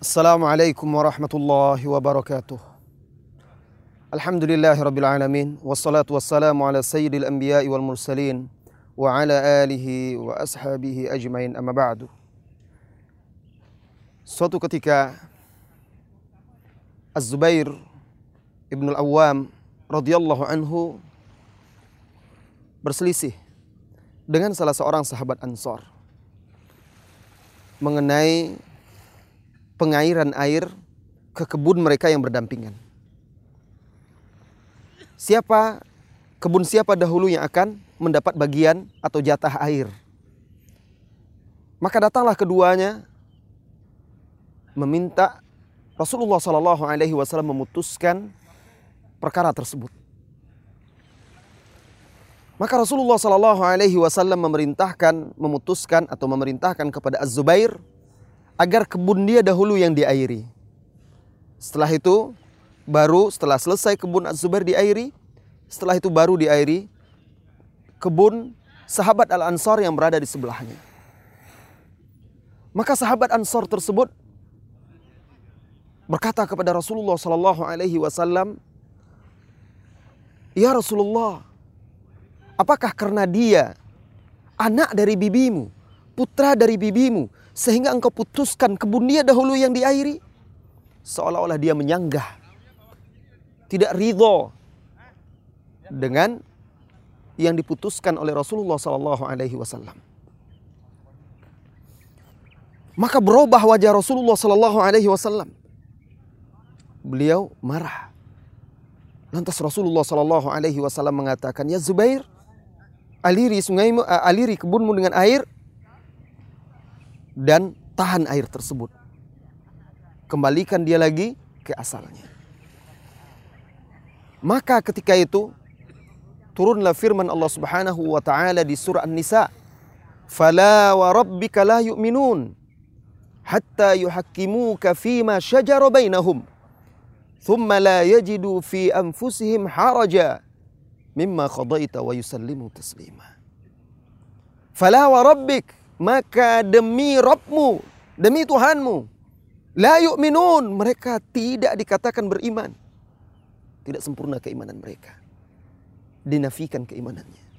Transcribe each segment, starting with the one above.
السلام عليكم ورحمة الله وبركاته الحمد لله رب العالمين والصلاة والسلام على سيد الأنبياء والمرسلين وعلى آله وأصحابه أجمعين أما بعد Suatu ketika Az-Zubair Ibn Al-Awwam radhiyallahu anhu berselisih dengan salah seorang sahabat Ansor mengenai pengairan air ke kebun mereka yang berdampingan. Siapa kebun siapa dahulu yang akan mendapat bagian atau jatah air? Maka datanglah keduanya meminta Rasulullah Shallallahu Alaihi Wasallam memutuskan perkara tersebut. Maka Rasulullah Shallallahu Alaihi Wasallam memerintahkan, memutuskan atau memerintahkan kepada Az-Zubair agar kebun dia dahulu yang diairi. Setelah itu, baru setelah selesai kebun Az-Zubair diairi, setelah itu baru diairi kebun sahabat Al-Ansar yang berada di sebelahnya. Maka sahabat Ansar tersebut berkata kepada Rasulullah sallallahu alaihi wasallam, "Ya Rasulullah, apakah karena dia anak dari bibimu, putra dari bibimu, sehingga engkau putuskan kebun dia dahulu yang diairi?" Seolah-olah dia menyanggah, tidak ridho dengan yang diputuskan oleh Rasulullah sallallahu alaihi wasallam. Maka berubah wajah Rasulullah sallallahu alaihi wasallam beliau marah. Lantas Rasulullah Shallallahu Alaihi Wasallam mengatakan, ya Zubair, aliri sungaimu, aliri kebunmu dengan air dan tahan air tersebut. Kembalikan dia lagi ke asalnya. Maka ketika itu turunlah firman Allah Subhanahu wa taala di surah An-Nisa, "Fala wa rabbika la yu'minun hatta yuhakkimuka fima shajara bainahum." ثم لا يجدوا في أنفسهم حرجا مما قضيت ويسلموا تسليما فلا وربك maka demi Rabbmu demi Tuhanmu la yu'minun mereka tidak dikatakan beriman tidak sempurna keimanan mereka dinafikan keimanannya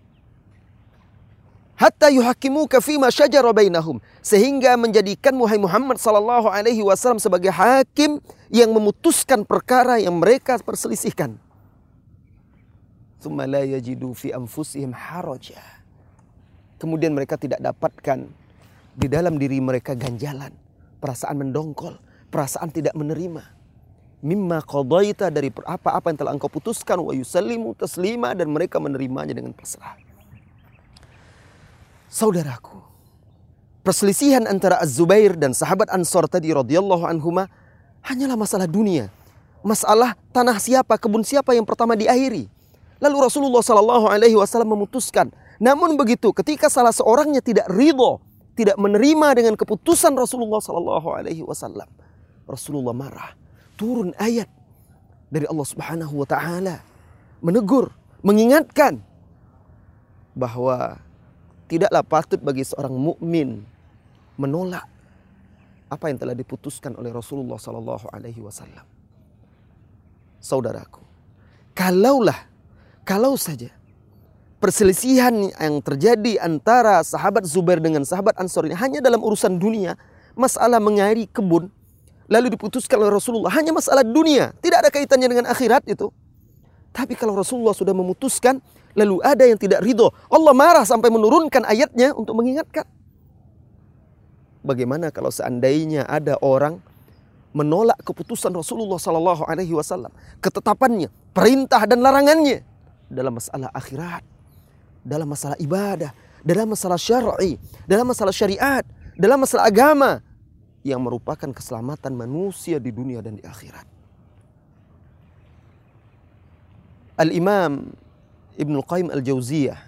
hatta yuhakimuka fima syajara bainahum sehingga menjadikan Muhammad sallallahu alaihi wasallam sebagai hakim yang memutuskan perkara yang mereka perselisihkan. Tsumma la yajidu fi anfusihim haraja. Kemudian mereka tidak dapatkan di dalam diri mereka ganjalan, perasaan mendongkol, perasaan tidak menerima. Mimma qadaita dari apa-apa yang telah engkau putuskan wa yusallimu taslima dan mereka menerimanya dengan pasrah. Saudaraku, perselisihan antara Az-Zubair dan sahabat Ansor tadi radhiyallahu anhuma hanyalah masalah dunia. Masalah tanah siapa, kebun siapa yang pertama diakhiri. Lalu Rasulullah Shallallahu Alaihi Wasallam memutuskan. Namun begitu, ketika salah seorangnya tidak ridho, tidak menerima dengan keputusan Rasulullah Shallallahu Alaihi Wasallam, Rasulullah marah. Turun ayat dari Allah Subhanahu Wa Taala menegur, mengingatkan bahwa tidaklah patut bagi seorang mukmin menolak apa yang telah diputuskan oleh Rasulullah Sallallahu Alaihi Wasallam. Saudaraku, kalaulah, kalau saja perselisihan yang terjadi antara sahabat Zubair dengan sahabat Ansor ini hanya dalam urusan dunia, masalah mengairi kebun, lalu diputuskan oleh Rasulullah hanya masalah dunia, tidak ada kaitannya dengan akhirat itu. Tapi kalau Rasulullah sudah memutuskan, lalu ada yang tidak ridho, Allah marah sampai menurunkan ayatnya untuk mengingatkan. Bagaimana kalau seandainya ada orang menolak keputusan Rasulullah Sallallahu Alaihi Wasallam, ketetapannya, perintah dan larangannya dalam masalah akhirat, dalam masalah ibadah, dalam masalah syar'i, dalam masalah syariat, dalam masalah agama yang merupakan keselamatan manusia di dunia dan di akhirat. Al-Imam Ibnu Qayyim Al-Jauziyah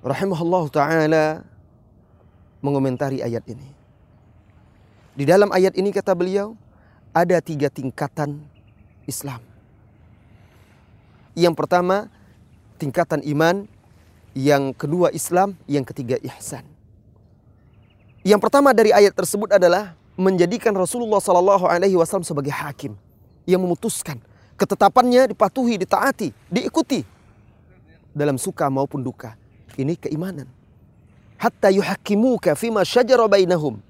rahimahullah taala mengomentari ayat ini. Di dalam ayat ini kata beliau, ada tiga tingkatan Islam. Yang pertama, tingkatan iman. Yang kedua Islam, yang ketiga ihsan. Yang pertama dari ayat tersebut adalah menjadikan Rasulullah Sallallahu Alaihi Wasallam sebagai hakim yang memutuskan ketetapannya dipatuhi, ditaati, diikuti dalam suka maupun duka. Ini keimanan. Hatta yuhakimuka fima syajara bainahum.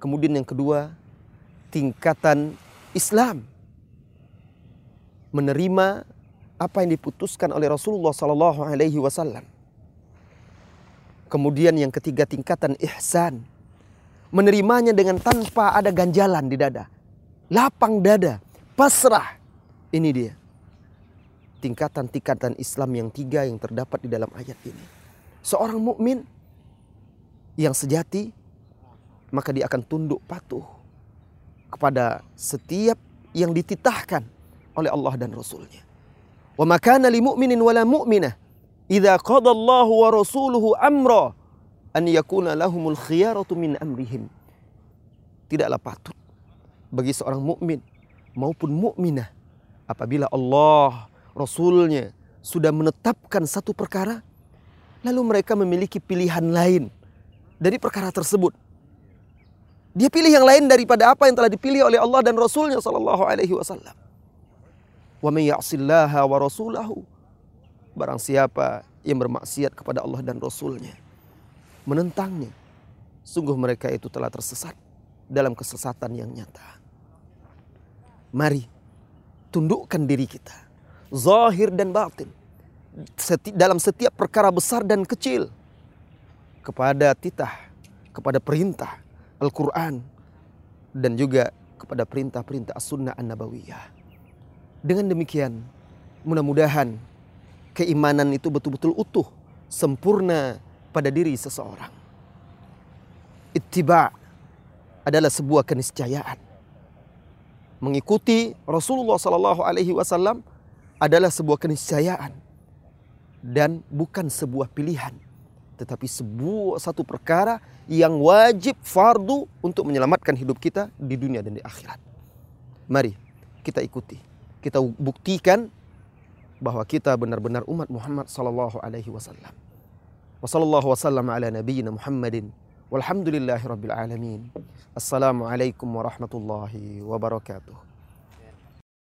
Kemudian yang kedua, tingkatan Islam. Menerima apa yang diputuskan oleh Rasulullah sallallahu alaihi wasallam. Kemudian yang ketiga tingkatan ihsan. Menerimanya dengan tanpa ada ganjalan di dada. Lapang dada, pasrah. Ini dia tingkatan-tingkatan Islam yang tiga yang terdapat di dalam ayat ini. Seorang mukmin yang sejati maka dia akan tunduk patuh kepada setiap yang dititahkan oleh Allah dan Rasulnya. Wa makana li mu'minin wala mu'minah idza qada Allah wa rasuluhu amra an yakuna lahumul khiyaratu min amrihim. Tidaklah patut bagi seorang mukmin maupun mukminah apabila Allah Rasulnya sudah menetapkan satu perkara, lalu mereka memiliki pilihan lain dari perkara tersebut. Dia pilih yang lain daripada apa yang telah dipilih oleh Allah dan Rasulnya Sallallahu Alaihi Wasallam. Wa may ya'sillaha wa rasulahu. Barang siapa yang bermaksiat kepada Allah dan Rasulnya. Menentangnya. Sungguh mereka itu telah tersesat dalam kesesatan yang nyata. Mari tundukkan diri kita zahir dan batin Seti, dalam setiap perkara besar dan kecil kepada titah, kepada perintah Al-Quran dan juga kepada perintah-perintah As-Sunnah An-Nabawiyah. Dengan demikian, mudah-mudahan keimanan itu betul-betul utuh, sempurna pada diri seseorang. Ittiba adalah sebuah keniscayaan. Mengikuti Rasulullah Sallallahu Alaihi Wasallam adalah sebuah keniscayaan dan bukan sebuah pilihan tetapi sebuah satu perkara yang wajib fardu untuk menyelamatkan hidup kita di dunia dan di akhirat. Mari kita ikuti, kita buktikan bahwa kita benar-benar umat Muhammad sallallahu alaihi wasallam. Wassallallahu wasallam ala nabiyyina Muhammadin walhamdulillahi rabbil alamin. Assalamualaikum warahmatullahi wabarakatuh.